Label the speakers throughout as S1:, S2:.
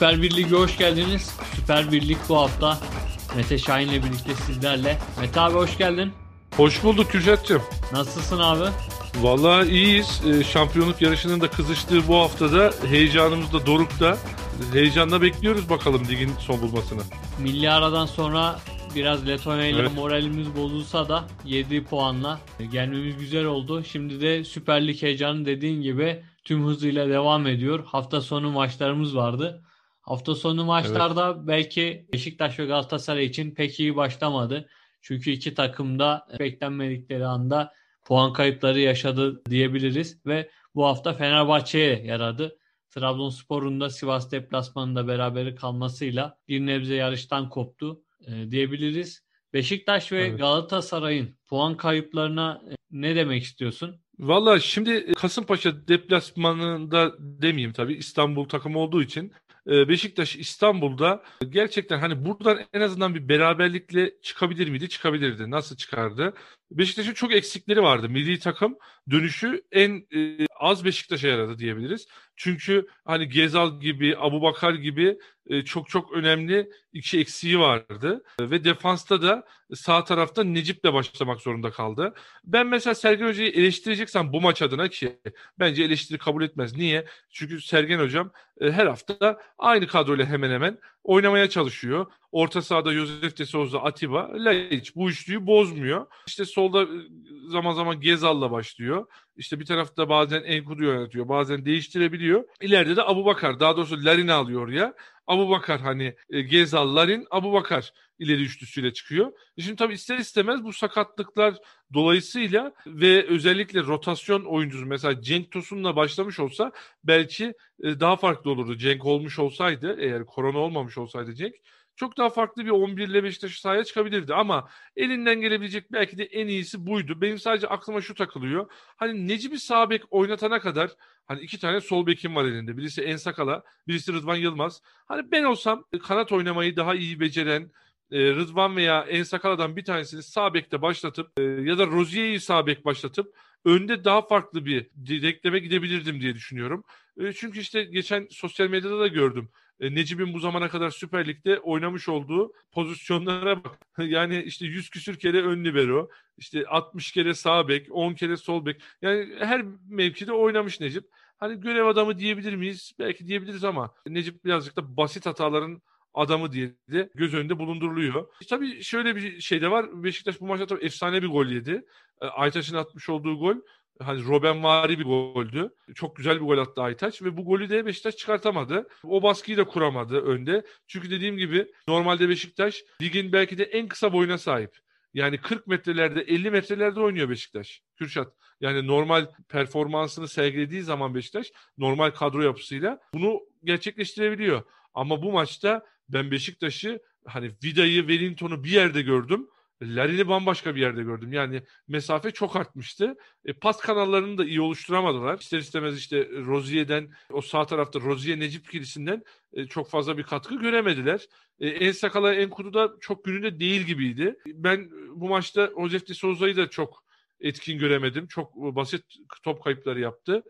S1: Süper Birlik'e hoş geldiniz. Süper Birlik bu hafta Mete Şahin'le birlikte sizlerle. Mete abi hoş geldin.
S2: Hoş bulduk Kürşat'cığım.
S1: Nasılsın abi?
S2: Vallahi iyiyiz. Ee, şampiyonluk yarışının da kızıştığı bu haftada heyecanımız da dorukta. Heyecanla bekliyoruz bakalım ligin son bulmasını.
S1: Milli aradan sonra biraz Letonya ile
S2: Evet.
S1: moralimiz bozulsa da 7 puanla gelmemiz güzel oldu. Şimdi de Süper Lig heyecanı dediğin gibi tüm hızıyla devam ediyor. Hafta sonu maçlarımız vardı. Hafta sonu maçlarda belki Beşiktaş ve Galatasaray için pek iyi başlamadı. Çünkü iki takım da beklenmedikleri anda puan kayıpları yaşadı diyebiliriz ve bu hafta Fenerbahçe'ye yaradı. Trabzonspor'un da Sivas deplasmanında berabere kalmasıyla bir nebze yarıştan koptu e, diyebiliriz. Beşiktaş ve
S2: Evet.
S1: Galatasaray'ın puan kayıplarına e, ne demek istiyorsun?
S2: Vallahi şimdi Kasımpaşa deplasmanında demeyeyim tabii İstanbul takımı olduğu için Beşiktaş İstanbul'da gerçekten hani buradan en azından bir beraberlikle çıkabilir miydi? Çıkabilirdi. Nasıl çıkardı? Beşiktaş'ın çok eksikleri vardı. Milli takım dönüşü en e, az Beşiktaş'a yaradı diyebiliriz. Çünkü hani Gezal gibi, Abubakar gibi e, çok çok önemli iki eksiği vardı. Ve defansta da sağ tarafta Necip'le başlamak zorunda kaldı. Ben mesela Sergen Hoca'yı eleştireceksem bu maç adına ki bence eleştiri kabul etmez. Niye? Çünkü Sergen Hocam e, her hafta aynı kadroyla hemen hemen oynamaya çalışıyor. Orta sahada Josef de Souza, Atiba, Laiç bu üçlüyü bozmuyor. İşte solda e, zaman zaman Gezal'la başlıyor. İşte bir tarafta bazen Enkudu yönetiyor, bazen değiştirebiliyor. İleride de Abubakar, daha doğrusu Larin'i alıyor oraya. Abubakar hani e, Gezal, Larin, Abubakar ileri üçlüsüyle çıkıyor. E Şimdi tabii ister istemez bu sakatlıklar dolayısıyla ve özellikle rotasyon oyuncusu mesela Cenk Tosun'la başlamış olsa belki e, daha farklı olurdu. Cenk olmuş olsaydı eğer korona olmamış olsaydı Cenk çok daha farklı bir 11 ile Beşiktaş sahaya çıkabilirdi ama elinden gelebilecek belki de en iyisi buydu. Benim sadece aklıma şu takılıyor. Hani Necip'i sağ bek oynatana kadar hani iki tane sol bekim var elinde. Birisi Ensakala, birisi Rıdvan Yılmaz. Hani ben olsam kanat oynamayı daha iyi beceren e, Rıdvan veya Ensakala'dan bir tanesini sağ bekte başlatıp e, ya da Rozier'i sağ bek başlatıp önde daha farklı bir direkleme gidebilirdim diye düşünüyorum. E, çünkü işte geçen sosyal medyada da gördüm. E, Necip'in bu zamana kadar Süper Lig'de oynamış olduğu pozisyonlara bak. Yani işte 100 küsür kere ön libero, işte 60 kere sağ bek, 10 kere sol bek. Yani her mevkide oynamış Necip. Hani görev adamı diyebilir miyiz? Belki diyebiliriz ama Necip birazcık da basit hataların adamı diye de göz önünde bulunduruluyor. Tabii şöyle bir şey de var. Beşiktaş bu maçta tabii efsane bir gol yedi. E, Aytaç'ın atmış olduğu gol hani Robben vari bir goldü. Çok güzel bir gol attı Aytaç ve bu golü de Beşiktaş çıkartamadı. O baskıyı da kuramadı önde. Çünkü dediğim gibi normalde Beşiktaş ligin belki de en kısa boyuna sahip. Yani 40 metrelerde 50 metrelerde oynuyor Beşiktaş. Kürşat. Yani normal performansını sergilediği zaman Beşiktaş normal kadro yapısıyla bunu gerçekleştirebiliyor. Ama bu maçta ben Beşiktaş'ı hani Vida'yı, Wellington'u bir yerde gördüm. Larin'i bambaşka bir yerde gördüm. Yani mesafe çok artmıştı. E, pas kanallarını da iyi oluşturamadılar. İster istemez işte Rozier'den o sağ tarafta Rozier Necip ikilisinden e, çok fazla bir katkı göremediler. E, en sakala en kudu da çok gününde değil gibiydi. Ben bu maçta Josef de Souza'yı da çok etkin göremedim. Çok basit top kayıpları yaptı.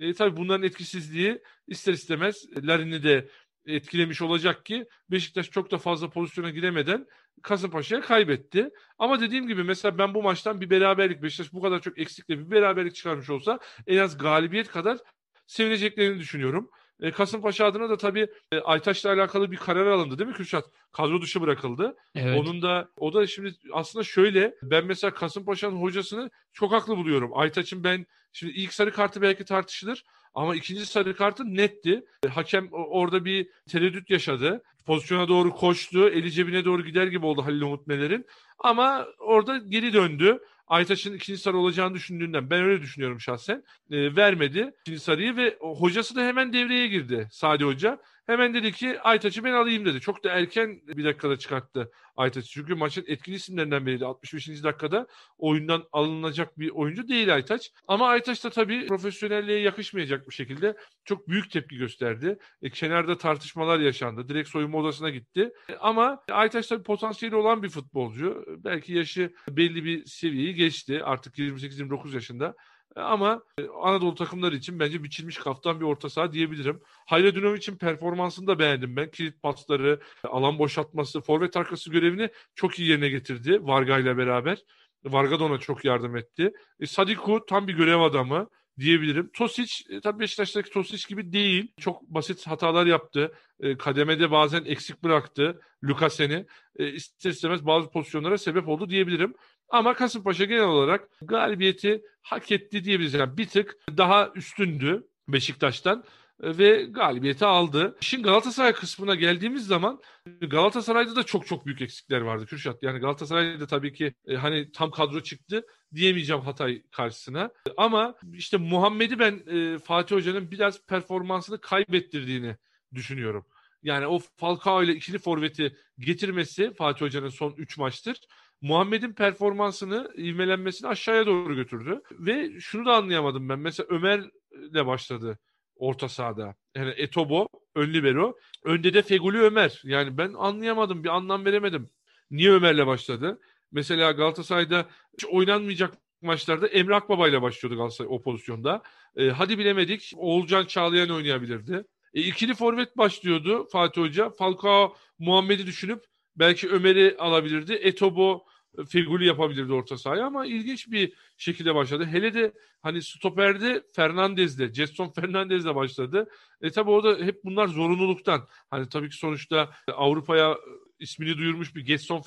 S2: E, tabii bunların etkisizliği ister istemez Larin'i de etkilemiş olacak ki Beşiktaş çok da fazla pozisyona giremeden Kasımpaşa'ya kaybetti. Ama dediğim gibi mesela ben bu maçtan bir beraberlik Beşiktaş bu kadar çok eksikle bir beraberlik çıkarmış olsa en az galibiyet kadar sevineceklerini düşünüyorum. E, Kasımpaşa adına da tabii e, Aytaç'la alakalı bir karar alındı değil mi Kürşat? Kadro dışı bırakıldı.
S1: Evet.
S2: Onun da o da şimdi aslında şöyle ben mesela Kasımpaşa'nın hocasını çok haklı buluyorum. Aytaç'ın ben şimdi ilk sarı kartı belki tartışılır ama ikinci sarı kartı netti. E, Hakem orada bir tereddüt yaşadı. Pozisyona doğru koştu. Eli cebine doğru gider gibi oldu Halil Umut Meler'in. Ama orada geri döndü. Aytaç'ın ikinci sarı olacağını düşündüğünden ben öyle düşünüyorum şahsen. E, vermedi ikinci sarıyı ve hocası da hemen devreye girdi Sadi Hoca. Hemen dedi ki Aytaç'ı ben alayım dedi. Çok da erken bir dakikada çıkarttı Aytaç'ı. Çünkü maçın etkili isimlerinden biriydi. 65. dakikada oyundan alınacak bir oyuncu değil Aytaç. Ama Aytaç da tabii profesyonelliğe yakışmayacak bir şekilde çok büyük tepki gösterdi. E, kenarda tartışmalar yaşandı. Direkt soyunma odasına gitti. E, ama Aytaç tabii potansiyeli olan bir futbolcu. Belki yaşı belli bir seviyeyi geçti. Artık 28-29 yaşında. Ama e, Anadolu takımları için bence biçilmiş kaftan bir orta saha diyebilirim. Hayredunovic'in performansını da beğendim ben. Kilit pasları, alan boşaltması, forvet arkası görevini çok iyi yerine getirdi Varga ile beraber. Varga da ona çok yardım etti. E, Sadiku tam bir görev adamı diyebilirim. Tosic e, tabii Beşiktaş'taki Tosic gibi değil. Çok basit hatalar yaptı. E, kademede bazen eksik bıraktı Lukasen'i. E, ister istemez bazı pozisyonlara sebep oldu diyebilirim. Ama Kasımpaşa genel olarak galibiyeti hak etti diyebiliriz. Yani bir tık daha üstündü Beşiktaş'tan ve galibiyeti aldı. İşin Galatasaray kısmına geldiğimiz zaman Galatasaray'da da çok çok büyük eksikler vardı Kürşat. Yani Galatasaray'da tabii ki e, hani tam kadro çıktı diyemeyeceğim Hatay karşısına. Ama işte Muhammed'i ben e, Fatih Hoca'nın biraz performansını kaybettirdiğini düşünüyorum. Yani o Falcao ile ikili forveti getirmesi Fatih Hoca'nın son 3 maçtır. Muhammed'in performansını, ivmelenmesini aşağıya doğru götürdü. Ve şunu da anlayamadım ben. Mesela Ömer'le başladı orta sahada. Yani Etobo, ön libero. Önde de Feguli Ömer. Yani ben anlayamadım, bir anlam veremedim. Niye Ömer'le başladı? Mesela Galatasaray'da hiç oynanmayacak maçlarda Emre Akbaba ile başlıyordu Galatasaray o pozisyonda. E, hadi bilemedik. Oğulcan Çağlayan oynayabilirdi. E, ikili forvet başlıyordu Fatih Hoca. Falcao Muhammed'i düşünüp belki Ömer'i alabilirdi. Etobo Feguli yapabilirdi orta sahaya ama ilginç bir şekilde başladı. Hele de hani stoperde Fernandez'le, Jetson Fernandez'le başladı. E tabi orada hep bunlar zorunluluktan. Hani tabii ki sonuçta Avrupa'ya ismini duyurmuş bir Getson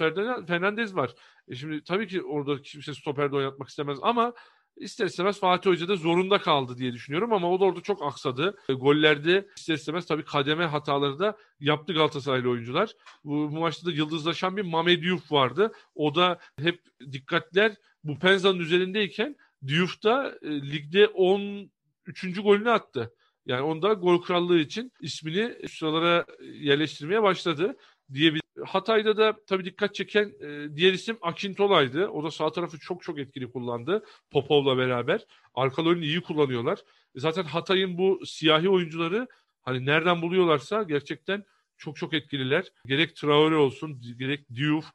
S2: Fernandez var. E şimdi tabii ki orada kimse stoperde oynatmak istemez ama ister istemez Fatih Hoca da zorunda kaldı diye düşünüyorum ama o da orada çok aksadı. E, gollerde ister istemez tabii kademe hataları da yaptı Galatasaraylı oyuncular. Bu, bu maçta da yıldızlaşan bir Mame Diouf vardı. O da hep dikkatler bu Penza'nın üzerindeyken Diouf da e, ligde 13. golünü attı. Yani onda gol krallığı için ismini sıralara yerleştirmeye başladı diyebilirim. Hatay'da da tabii dikkat çeken e, diğer isim Akintola'ydı. O da sağ tarafı çok çok etkili kullandı Popov'la beraber. Arkalarını iyi kullanıyorlar. Zaten Hatay'ın bu siyahi oyuncuları hani nereden buluyorlarsa gerçekten çok çok etkililer. Gerek Traore olsun, gerek Diouf,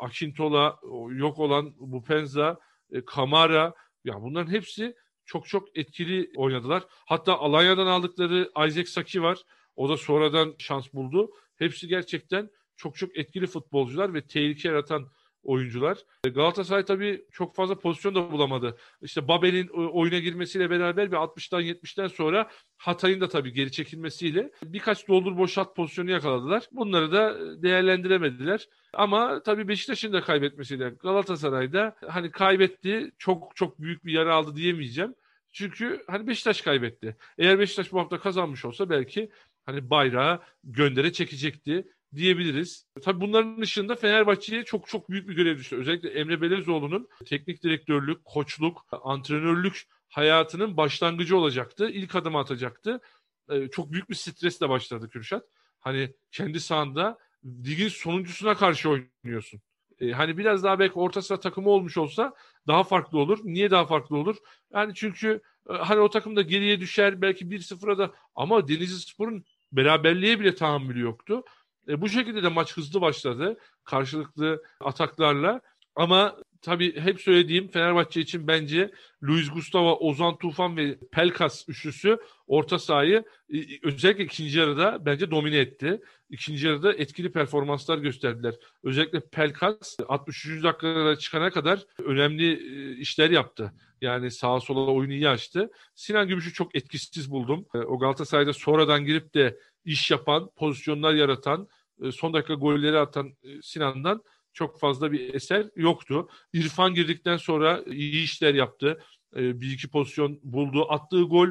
S2: Akintola, yok olan Bupenza, e, Kamara ya bunların hepsi çok çok etkili oynadılar. Hatta Alanya'dan aldıkları Isaac Saki var. O da sonradan şans buldu. Hepsi gerçekten çok çok etkili futbolcular ve tehlike yaratan oyuncular. E, Galatasaray tabii çok fazla pozisyon da bulamadı. İşte Babel'in oyuna girmesiyle beraber bir 60'tan 70'ten sonra Hatay'ın da tabii geri çekilmesiyle birkaç doldur boşalt pozisyonu yakaladılar. Bunları da değerlendiremediler. Ama tabii Beşiktaş'ın da kaybetmesiyle Galatasaray'da hani kaybetti, çok çok büyük bir yara aldı diyemeyeceğim. Çünkü hani Beşiktaş kaybetti. Eğer Beşiktaş bu hafta kazanmış olsa belki hani bayrağı göndere çekecekti diyebiliriz. Tabii bunların dışında Fenerbahçe'ye çok çok büyük bir görev düştü. Özellikle Emre Belezoğlu'nun teknik direktörlük, koçluk, antrenörlük hayatının başlangıcı olacaktı. İlk adım atacaktı. Ee, çok büyük bir stresle başladı Kürşat. Hani kendi sahanda ligin sonuncusuna karşı oynuyorsun. Ee, hani biraz daha belki orta sıra takımı olmuş olsa daha farklı olur. Niye daha farklı olur? Yani çünkü e, hani o takım da geriye düşer belki 1-0'a da ama Denizli Spor'un beraberliğe bile tahammülü yoktu. E, bu şekilde de maç hızlı başladı. Karşılıklı ataklarla. Ama tabii hep söylediğim Fenerbahçe için bence Luis Gustavo, Ozan Tufan ve Pelkas üçlüsü orta sahayı e, özellikle ikinci yarıda bence domine etti. İkinci yarıda etkili performanslar gösterdiler. Özellikle Pelkas 63. dakikada çıkana kadar önemli e, işler yaptı. Yani sağa sola oyunu iyi açtı. Sinan Gümüş'ü çok etkisiz buldum. E, o Galatasaray'da sonradan girip de iş yapan, pozisyonlar yaratan, e, son dakika golleri atan e, Sinan'dan çok fazla bir eser yoktu. İrfan girdikten sonra iyi işler yaptı. E, bir iki pozisyon buldu. Attığı gol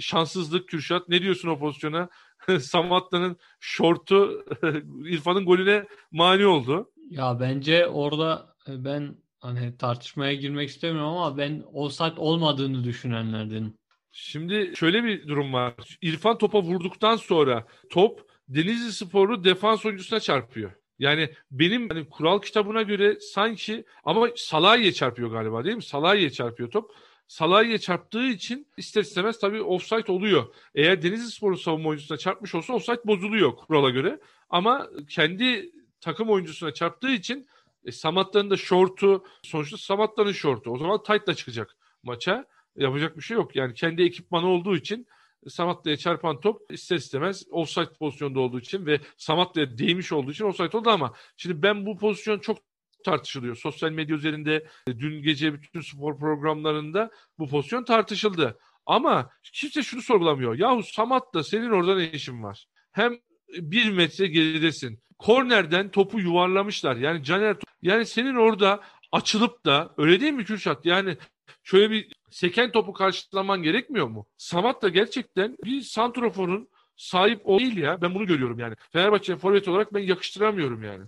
S2: şanssızlık Kürşat. Ne diyorsun o pozisyona? Samatta'nın şortu İrfan'ın golüne mani oldu.
S1: Ya bence orada ben hani tartışmaya girmek istemiyorum ama ben offside olmadığını düşünenlerdenim.
S2: Şimdi şöyle bir durum var. İrfan topa vurduktan sonra top Denizli Sporlu defans oyuncusuna çarpıyor. Yani benim hani kural kitabına göre sanki ama Salahi'ye çarpıyor galiba değil mi? Salahi'ye çarpıyor top. Salahi'ye çarptığı için ister istemez tabii offside oluyor. Eğer Denizli Sporlu savunma oyuncusuna çarpmış olsa offside bozuluyor kurala göre. Ama kendi takım oyuncusuna çarptığı için e, Samatta'nın da şortu sonuçta Samatta'nın şortu. O zaman tight'la çıkacak maça. Yapacak bir şey yok. Yani kendi ekipmanı olduğu için Samatta'ya çarpan top ister istemez offside pozisyonda olduğu için ve Samatta'ya değmiş olduğu için offside oldu ama şimdi ben bu pozisyon çok tartışılıyor. Sosyal medya üzerinde dün gece bütün spor programlarında bu pozisyon tartışıldı. Ama kimse şunu sorgulamıyor. Yahu Samat'ta senin orada ne işin var? Hem bir metre geridesin. Kornerden topu yuvarlamışlar. Yani Caner yani senin orada açılıp da öyle değil mi Kürşat? Yani şöyle bir seken topu karşılaman gerekmiyor mu? Samat da gerçekten bir santroforun sahip o değil ya. Ben bunu görüyorum yani. Fenerbahçe forvet olarak ben yakıştıramıyorum yani.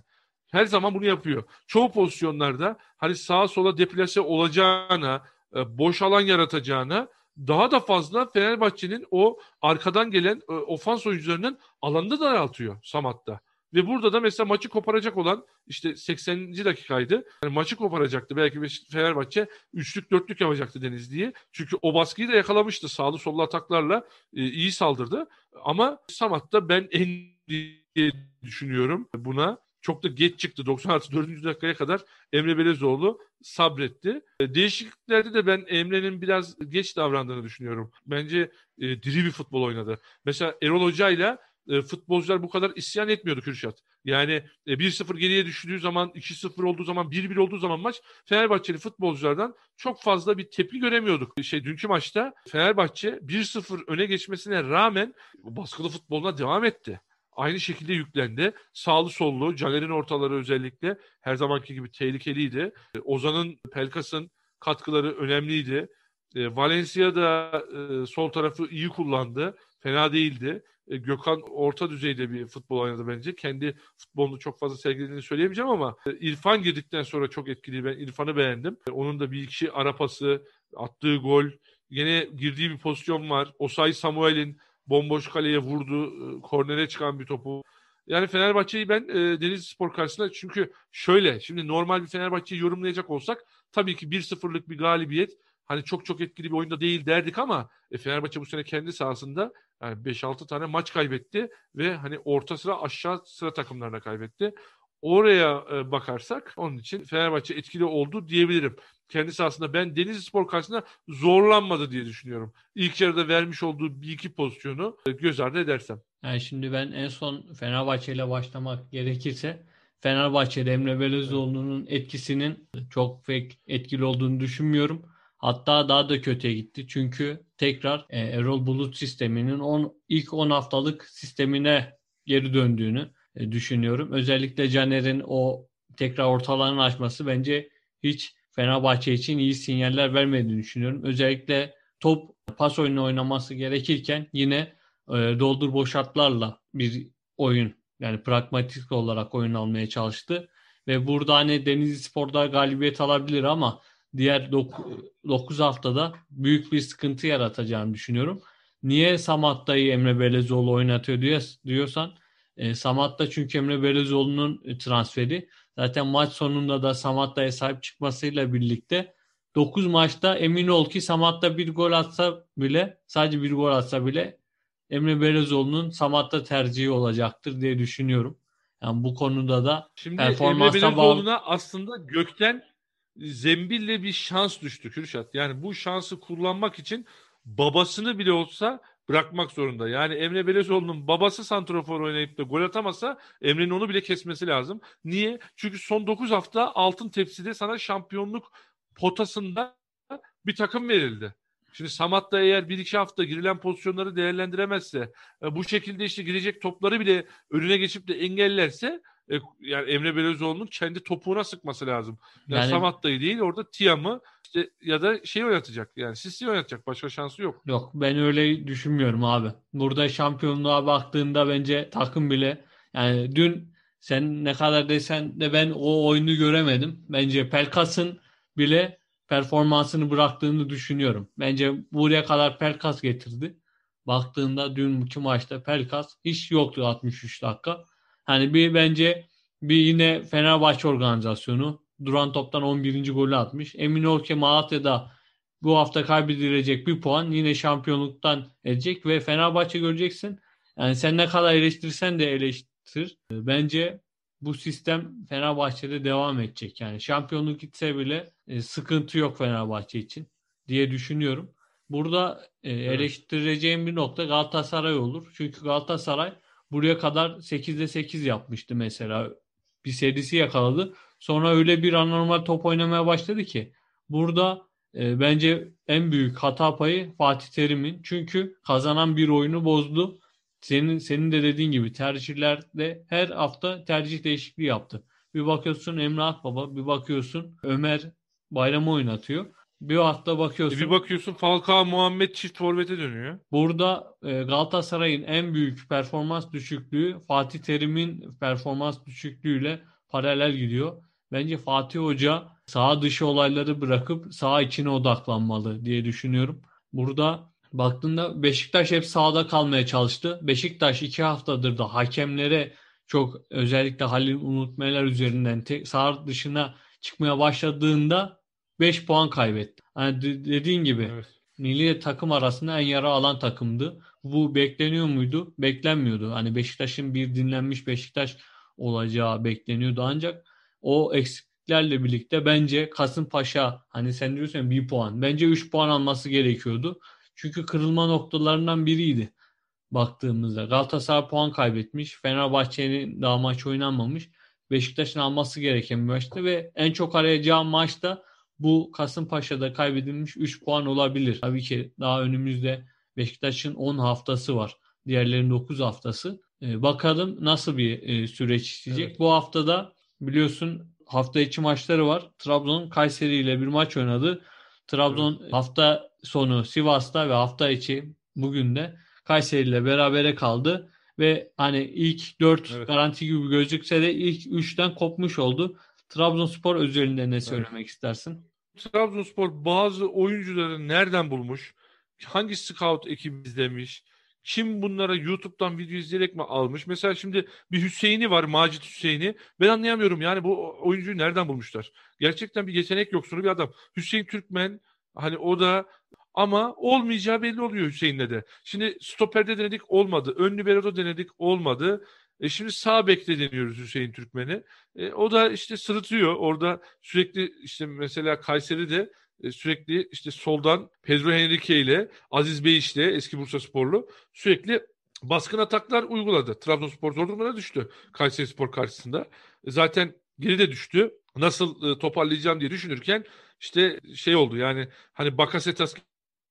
S2: Her zaman bunu yapıyor. Çoğu pozisyonlarda hani sağa sola deplase olacağına, e, boş alan yaratacağına daha da fazla Fenerbahçe'nin o arkadan gelen e, ofans oyuncularının alanını daraltıyor Samat'ta. Ve burada da mesela maçı koparacak olan işte 80. dakikaydı. Yani maçı koparacaktı. Belki Fenerbahçe üçlük dörtlük yapacaktı Denizli'yi. Çünkü o baskıyı da yakalamıştı. Sağlı sollu ataklarla e, iyi saldırdı. Ama Samat'ta ben en diye düşünüyorum buna. Çok da geç çıktı. 96 4. dakikaya kadar Emre Belezoğlu sabretti. E, değişikliklerde de ben Emre'nin biraz geç davrandığını düşünüyorum. Bence e, diri bir futbol oynadı. Mesela Erol Hoca ile e, futbolcular bu kadar isyan etmiyordu Kürşat. Yani e, 1-0 geriye düştüğü zaman, 2-0 olduğu zaman, 1-1 olduğu zaman maç Fenerbahçeli futbolculardan çok fazla bir tepki göremiyorduk. Şey dünkü maçta Fenerbahçe 1-0 öne geçmesine rağmen baskılı futboluna devam etti. Aynı şekilde yüklendi. Sağlı sollu, Caner'in ortaları özellikle her zamanki gibi tehlikeliydi. E, Ozan'ın, Pelkas'ın katkıları önemliydi. E, Valencia da e, sol tarafı iyi kullandı. Fena değildi. E, Gökhan orta düzeyde bir futbol oynadı bence. Kendi futbolunu çok fazla sergilediğini söyleyemeyeceğim ama e, İrfan girdikten sonra çok etkili. Ben İrfan'ı beğendim. E, onun da bir iki ara pası, attığı gol, yine girdiği bir pozisyon var. Osay Samuel'in bomboş kaleye vurdu, kornere çıkan bir topu. Yani Fenerbahçe'yi ben e, Denizli Spor karşısında çünkü şöyle şimdi normal bir Fenerbahçe'yi yorumlayacak olsak tabii ki 1-0'lık bir galibiyet hani çok çok etkili bir oyunda değil derdik ama e, Fenerbahçe bu sene kendi sahasında yani 5-6 tane maç kaybetti ve hani orta sıra aşağı sıra takımlarına kaybetti. Oraya e, bakarsak onun için Fenerbahçe etkili oldu diyebilirim. Kendi sahasında ben Denizli Spor karşısında zorlanmadı diye düşünüyorum. İlk yarıda vermiş olduğu bir iki pozisyonu e, göz ardı edersem.
S1: Yani şimdi ben en son Fenerbahçe ile başlamak gerekirse Fenerbahçe'de Emre Belözoğlu'nun etkisinin çok pek etkili olduğunu düşünmüyorum. Hatta daha da kötüye gitti. Çünkü tekrar e, Erol Bulut sisteminin on, ilk 10 haftalık sistemine geri döndüğünü e, düşünüyorum. Özellikle Caner'in o tekrar ortalarını açması bence hiç Fenerbahçe için iyi sinyaller vermediğini düşünüyorum. Özellikle top pas oyunu oynaması gerekirken yine e, doldur boşaltlarla bir oyun yani pragmatik olarak oyun almaya çalıştı. Ve burada hani Denizli Spor'da galibiyet alabilir ama diğer 9 haftada büyük bir sıkıntı yaratacağını düşünüyorum. Niye Samatta'yı Emre Belezoğlu oynatıyor diyorsan e, Samatta çünkü Emre Belezoğlu'nun e, transferi zaten maç sonunda da Samatta'ya sahip çıkmasıyla birlikte 9 maçta emin ol ki Samatta bir gol atsa bile sadece bir gol atsa bile Emre Belezoğlu'nun Samatta tercihi olacaktır diye düşünüyorum. Yani bu konuda da
S2: Şimdi performansa Emre Belezoğlu'na bağlı... aslında gökten zembille bir şans düştü Kürşat. Yani bu şansı kullanmak için babasını bile olsa bırakmak zorunda. Yani Emre Belezoğlu'nun babası santrafor oynayıp da gol atamasa Emre'nin onu bile kesmesi lazım. Niye? Çünkü son 9 hafta altın tepside sana şampiyonluk potasında bir takım verildi. Şimdi Samat da eğer bir iki hafta girilen pozisyonları değerlendiremezse, e, bu şekilde işte girecek topları bile önüne geçip de engellerse e, yani Emre Belözoğlu'nun kendi topuğuna sıkması lazım. Yani, yani Samat dayı değil orada Tiam'ı işte, ya da şey oynatacak yani Sisi oynatacak başka şansı yok.
S1: Yok ben öyle düşünmüyorum abi. Burada şampiyonluğa baktığında bence takım bile yani dün sen ne kadar desen de ben o oyunu göremedim. Bence Pelkas'ın bile performansını bıraktığını düşünüyorum. Bence buraya kadar Pelkas getirdi. Baktığında dünkü maçta Pelkas hiç yoktu 63 dakika. Hani bir bence bir yine Fenerbahçe organizasyonu. Duran toptan 11. golü atmış. Emin ol ki Malatya'da bu hafta kaybedilecek bir puan yine şampiyonluktan edecek ve Fenerbahçe göreceksin. Yani sen ne kadar eleştirsen de eleştir. Bence bu sistem Fenerbahçe'de devam edecek. Yani şampiyonluk gitse bile e, sıkıntı yok Fenerbahçe için diye düşünüyorum. Burada e, eleştireceğim bir nokta Galatasaray olur. Çünkü Galatasaray buraya kadar 8'de 8 yapmıştı mesela. Bir serisi yakaladı. Sonra öyle bir anormal top oynamaya başladı ki burada e, bence en büyük hata payı Fatih Terim'in. Çünkü kazanan bir oyunu bozdu. Senin senin de dediğin gibi tercihlerde her hafta tercih değişikliği yaptı. Bir bakıyorsun Emre Akbaba, bir bakıyorsun Ömer Bayram'ı oynatıyor. Bir hafta bakıyorsun.
S2: E bir bakıyorsun Falcao Muhammed çift forvete dönüyor.
S1: Burada e, Galatasaray'ın en büyük performans düşüklüğü Fatih Terim'in performans düşüklüğüyle paralel gidiyor. Bence Fatih Hoca sağ dışı olayları bırakıp sağ içine odaklanmalı diye düşünüyorum. Burada baktığında Beşiktaş hep sağda kalmaya çalıştı. Beşiktaş iki haftadır da hakemlere çok özellikle Halil unutmalar üzerinden tek, sağ dışına çıkmaya başladığında 5 puan kaybetti. Yani dediğin gibi evet. milli takım arasında en yara alan takımdı. Bu bekleniyor muydu? Beklenmiyordu. Hani Beşiktaş'ın bir dinlenmiş Beşiktaş olacağı bekleniyordu ancak o eksiklerle birlikte bence Kasımpaşa hani sen diyorsun bir puan. Bence 3 puan alması gerekiyordu. Çünkü kırılma noktalarından biriydi baktığımızda. Galatasaray puan kaybetmiş. Fenerbahçe'nin daha maç oynanmamış. Beşiktaş'ın alması gereken bir maçtı ve en çok arayacağı maçta bu Kasımpaşa'da kaybedilmiş 3 puan olabilir. Tabii ki daha önümüzde Beşiktaş'ın 10 haftası var. Diğerlerinin 9 haftası. Ee, bakalım nasıl bir e, süreç işleyecek. Evet. Bu haftada biliyorsun hafta içi maçları var. Trabzon Kayseri ile bir maç oynadı. Trabzon evet. hafta sonu Sivas'ta ve hafta içi bugün de Kayseri ile berabere kaldı ve hani ilk 4 evet. garanti gibi gözükse de ilk 3'ten kopmuş oldu. Trabzonspor özelinde ne söylemek evet. istersin?
S2: Trabzonspor bazı oyuncuları nereden bulmuş? Hangi scout ekibi izlemiş? Kim bunlara YouTube'dan video izleyerek mi almış? Mesela şimdi bir Hüseyin'i var, Macit Hüseyin'i. Ben anlayamıyorum yani bu oyuncuyu nereden bulmuşlar? Gerçekten bir yetenek yoksunu bir adam. Hüseyin Türkmen hani o da ama olmayacağı belli oluyor Hüseyin'le de. Şimdi stoperde denedik olmadı. Ön libero'da denedik olmadı. E şimdi sağ bekle deniyoruz Hüseyin Türkmen'i. E, o da işte sırıtıyor. Orada sürekli işte mesela Kayseri'de e, sürekli işte soldan Pedro Henrique ile Aziz Bey işte eski Bursa Sporlu sürekli baskın ataklar uyguladı. Trabzonspor zor durumuna düştü Kayseri Spor karşısında. E, zaten geri de düştü. Nasıl e, toparlayacağım diye düşünürken işte şey oldu yani hani Bakasetas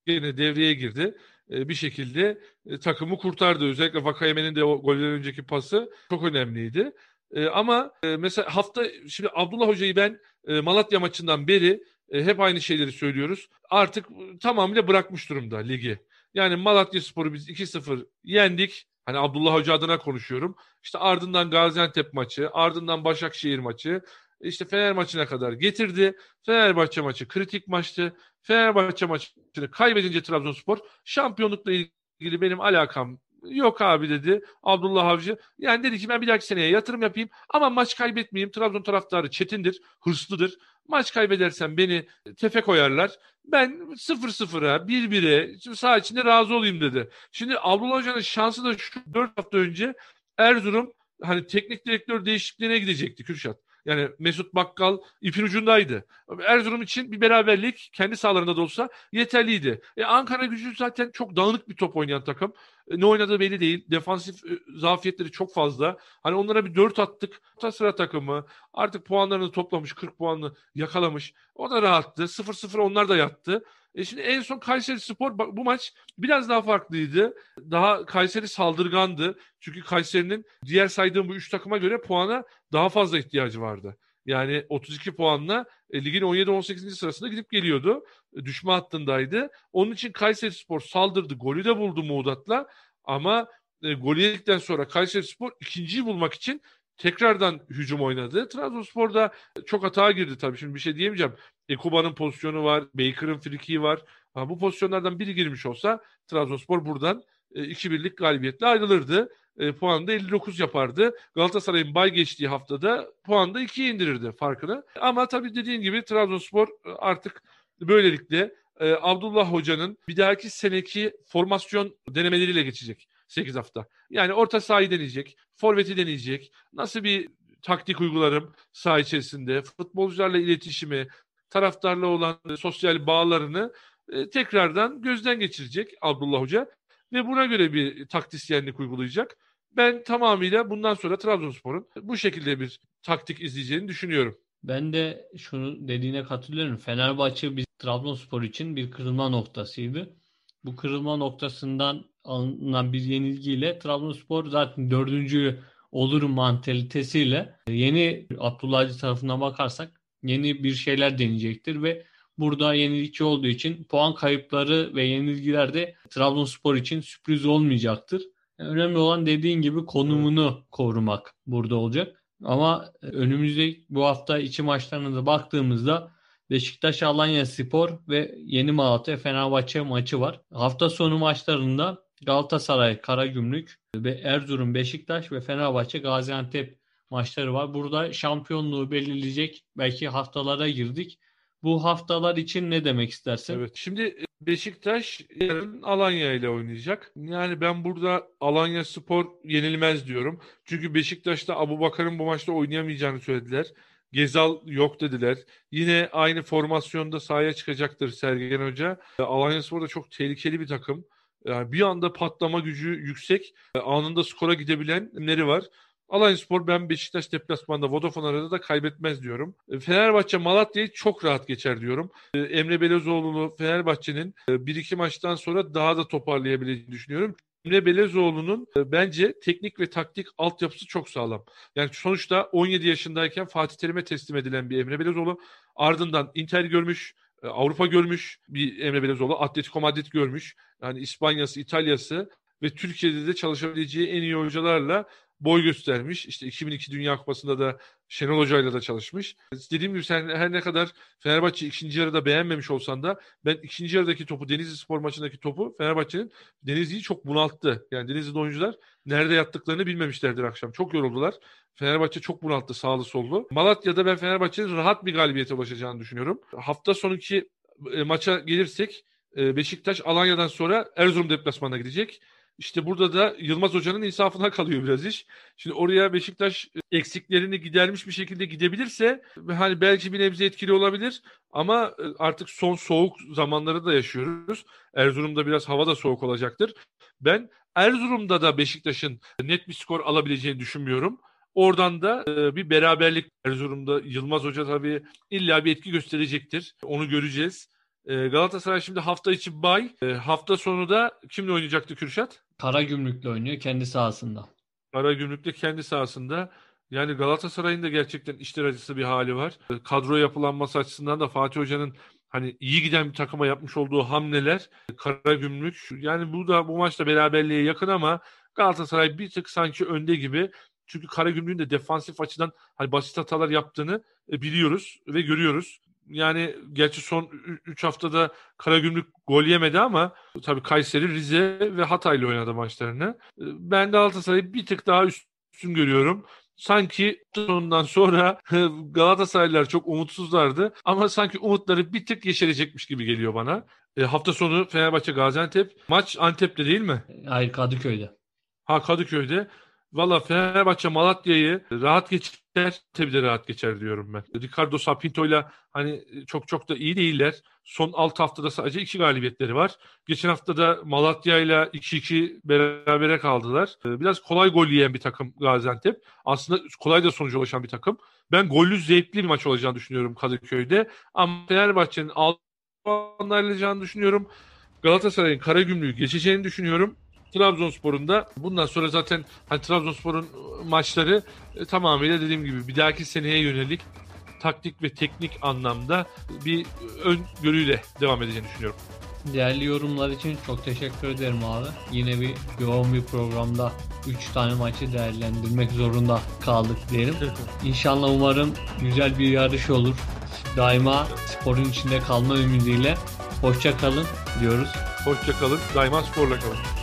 S2: yine devreye girdi. E, bir şekilde e, takımı kurtardı. Özellikle Vakayemen'in de golden önceki pası çok önemliydi. E, ama mesela hafta şimdi Abdullah Hoca'yı ben Malatya maçından beri hep aynı şeyleri söylüyoruz. Artık tamamıyla bırakmış durumda ligi. Yani Malatya Sporu biz 2-0 yendik. Hani Abdullah Hoca adına konuşuyorum. İşte ardından Gaziantep maçı, ardından Başakşehir maçı, işte Fener maçına kadar getirdi. Fenerbahçe maçı kritik maçtı. Fenerbahçe maçını kaybedince Trabzonspor şampiyonlukla ilgili benim alakam yok abi dedi Abdullah Avcı. Yani dedi ki ben bir dahaki seneye yatırım yapayım ama maç kaybetmeyeyim. Trabzon taraftarı çetindir, hırslıdır. Maç kaybedersem beni tefe koyarlar. Ben 0-0'a, 1-1'e sağ içinde razı olayım dedi. Şimdi Abdullah Hoca'nın şansı da şu 4 hafta önce Erzurum hani teknik direktör değişikliğine gidecekti Kürşat. Yani Mesut Bakkal ipin ucundaydı. Erzurum için bir beraberlik kendi sahalarında da olsa yeterliydi. E, Ankara gücü zaten çok dağınık bir top oynayan takım. E, ne oynadığı belli değil. Defansif e, zafiyetleri çok fazla. Hani onlara bir dört attık. Orta sıra takımı artık puanlarını toplamış. 40 puanını yakalamış. O da rahattı. 0-0 onlar da yattı. E şimdi en son Kayseri Spor bu maç biraz daha farklıydı. Daha Kayseri saldırgandı. Çünkü Kayseri'nin diğer saydığım bu üç takıma göre puana daha fazla ihtiyacı vardı. Yani 32 puanla e, ligin 17-18. sırasında gidip geliyordu. E, düşme hattındaydı. Onun için Kayseri Spor saldırdı. Golü de buldu Muğdat'la. Ama e, golü yedikten sonra Kayseri Spor ikinciyi bulmak için tekrardan hücum oynadı. Trabzonspor'da çok hata girdi tabii. Şimdi bir şey diyemeyeceğim. Ekuba'nın pozisyonu var. Baker'ın frikiği var. Ha, bu pozisyonlardan biri girmiş olsa Trabzonspor buradan e, 2-1'lik galibiyetle ayrılırdı. E, puanı da 59 yapardı. Galatasaray'ın bay geçtiği haftada puanı da 2'ye indirirdi farkını. Ama tabii dediğin gibi Trabzonspor e, artık böylelikle e, Abdullah Hoca'nın bir dahaki seneki formasyon denemeleriyle geçecek 8 hafta. Yani orta sahayı deneyecek, forveti deneyecek. Nasıl bir taktik uygularım saha içerisinde, futbolcularla iletişimi, taraftarla olan sosyal bağlarını e, tekrardan gözden geçirecek Abdullah Hoca ve buna göre bir taktisyenlik uygulayacak. Ben tamamıyla bundan sonra Trabzonspor'un bu şekilde bir taktik izleyeceğini düşünüyorum.
S1: Ben de şunu dediğine katılıyorum. Fenerbahçe bir Trabzonspor için bir kırılma noktasıydı. Bu kırılma noktasından alınan bir yenilgiyle Trabzonspor zaten dördüncü olur mantalitesiyle yeni Abdullah tarafına bakarsak yeni bir şeyler deneyecektir ve burada yenilikçi olduğu için puan kayıpları ve yenilgiler de Trabzonspor için sürpriz olmayacaktır. önemli olan dediğin gibi konumunu korumak burada olacak. Ama önümüzde bu hafta içi maçlarına da baktığımızda Beşiktaş Alanya Spor ve Yeni Malatya Fenerbahçe maçı var. Hafta sonu maçlarında Galatasaray Karagümrük ve Erzurum Beşiktaş ve Fenerbahçe Gaziantep maçları var. Burada şampiyonluğu belirleyecek belki haftalara girdik. Bu haftalar için ne demek istersin?
S2: Evet. Şimdi e, Beşiktaş yarın Alanya ile oynayacak. Yani ben burada Alanya Spor yenilmez diyorum. Çünkü Beşiktaş'ta Abu Bakar'ın bu maçta oynayamayacağını söylediler. Gezal yok dediler. Yine aynı formasyonda sahaya çıkacaktır Sergen Hoca. E, Alanya Spor da çok tehlikeli bir takım. Yani bir anda patlama gücü yüksek, e, anında skora gidebilenleri var. Alanyaspor ben Beşiktaş deplasmanda Vodafone arada da kaybetmez diyorum. E, Fenerbahçe Malatya'yı çok rahat geçer diyorum. E, Emre Belezoğlu'nu Fenerbahçe'nin bir iki maçtan sonra daha da toparlayabileceğini düşünüyorum. Emre Belezoğlu'nun bence teknik ve taktik altyapısı çok sağlam. Yani sonuçta 17 yaşındayken Fatih Terim'e teslim edilen bir Emre Belezoğlu. Ardından Inter görmüş, Avrupa görmüş bir Emre Belezoğlu. Atletico Madrid görmüş. Yani İspanya'sı, İtalya'sı ve Türkiye'de de çalışabileceği en iyi hocalarla boy göstermiş. İşte 2002 Dünya Kupası'nda da Şenol Hoca'yla da çalışmış. Dediğim gibi sen her ne kadar Fenerbahçe ikinci yarıda beğenmemiş olsan da ben ikinci yarıdaki topu Denizli Spor maçındaki topu Fenerbahçe'nin Denizli'yi çok bunalttı. Yani Denizli'de oyuncular nerede yattıklarını bilmemişlerdir akşam. Çok yoruldular. Fenerbahçe çok bunalttı sağlı sollu. Malatya'da ben Fenerbahçe'nin rahat bir galibiyete ulaşacağını düşünüyorum. Hafta sonunki e, maça gelirsek e, Beşiktaş Alanya'dan sonra Erzurum deplasmanına gidecek. İşte burada da Yılmaz Hoca'nın insafına kalıyor biraz iş. Şimdi oraya Beşiktaş eksiklerini gidermiş bir şekilde gidebilirse hani belki bir nebze etkili olabilir ama e, artık son soğuk zamanları da yaşıyoruz. Erzurum'da biraz hava da soğuk olacaktır. Ben Erzurum'da da Beşiktaş'ın net bir skor alabileceğini düşünmüyorum. Oradan da e, bir beraberlik Erzurum'da Yılmaz Hoca tabii illa bir etki gösterecektir. Onu göreceğiz. E, Galatasaray şimdi hafta içi bay. E, hafta sonu da kimle oynayacaktı Kürşat?
S1: Karagümrük'le oynuyor kendi sahasında.
S2: Karagümrük'te kendi sahasında. Yani Galatasaray'ın da gerçekten işler acısı bir hali var. E, kadro yapılanması açısından da Fatih Hoca'nın hani iyi giden bir takıma yapmış olduğu hamleler Karagümrük yani bu da bu maçta beraberliğe yakın ama Galatasaray bir tık sanki önde gibi. Çünkü Karagümrük'ün de defansif açıdan hani basit hatalar yaptığını e, biliyoruz ve görüyoruz yani gerçi son 3 haftada Karagümrük gol yemedi ama tabii Kayseri, Rize ve Hatay'la oynadı maçlarını. Ben de Galatasaray'ı bir tık daha üstün görüyorum. Sanki sonundan sonra Galatasaraylılar çok umutsuzlardı ama sanki umutları bir tık yeşerecekmiş gibi geliyor bana. E, hafta sonu Fenerbahçe Gaziantep. Maç Antep'te değil mi?
S1: Hayır Kadıköy'de.
S2: Ha Kadıköy'de. Valla Fenerbahçe Malatya'yı rahat geçer, tabii de rahat geçer diyorum ben. Ricardo Sapinto'yla hani çok çok da iyi değiller. Son 6 haftada sadece 2 galibiyetleri var. Geçen hafta da Malatya'yla 2-2 berabere kaldılar. Ee, biraz kolay gol yiyen bir takım Gaziantep. Aslında kolay da sonuca ulaşan bir takım. Ben gollü zevkli bir maç olacağını düşünüyorum Kadıköy'de. Ama Fenerbahçe'nin 6 puanla ayrılacağını düşünüyorum. Galatasaray'ın Karagümrük'ü geçeceğini düşünüyorum. Trabzonspor'un da bundan sonra zaten hani Trabzonspor'un maçları e, tamamıyla dediğim gibi bir dahaki seneye yönelik taktik ve teknik anlamda bir öngörüyle devam edeceğini düşünüyorum.
S1: Değerli yorumlar için çok teşekkür ederim abi. Yine bir yoğun bir programda 3 tane maçı değerlendirmek zorunda kaldık diyelim. İnşallah umarım güzel bir yarış olur. Daima sporun içinde kalma ümidiyle hoşça kalın diyoruz.
S2: Hoşça kalın. Daima sporla kalın.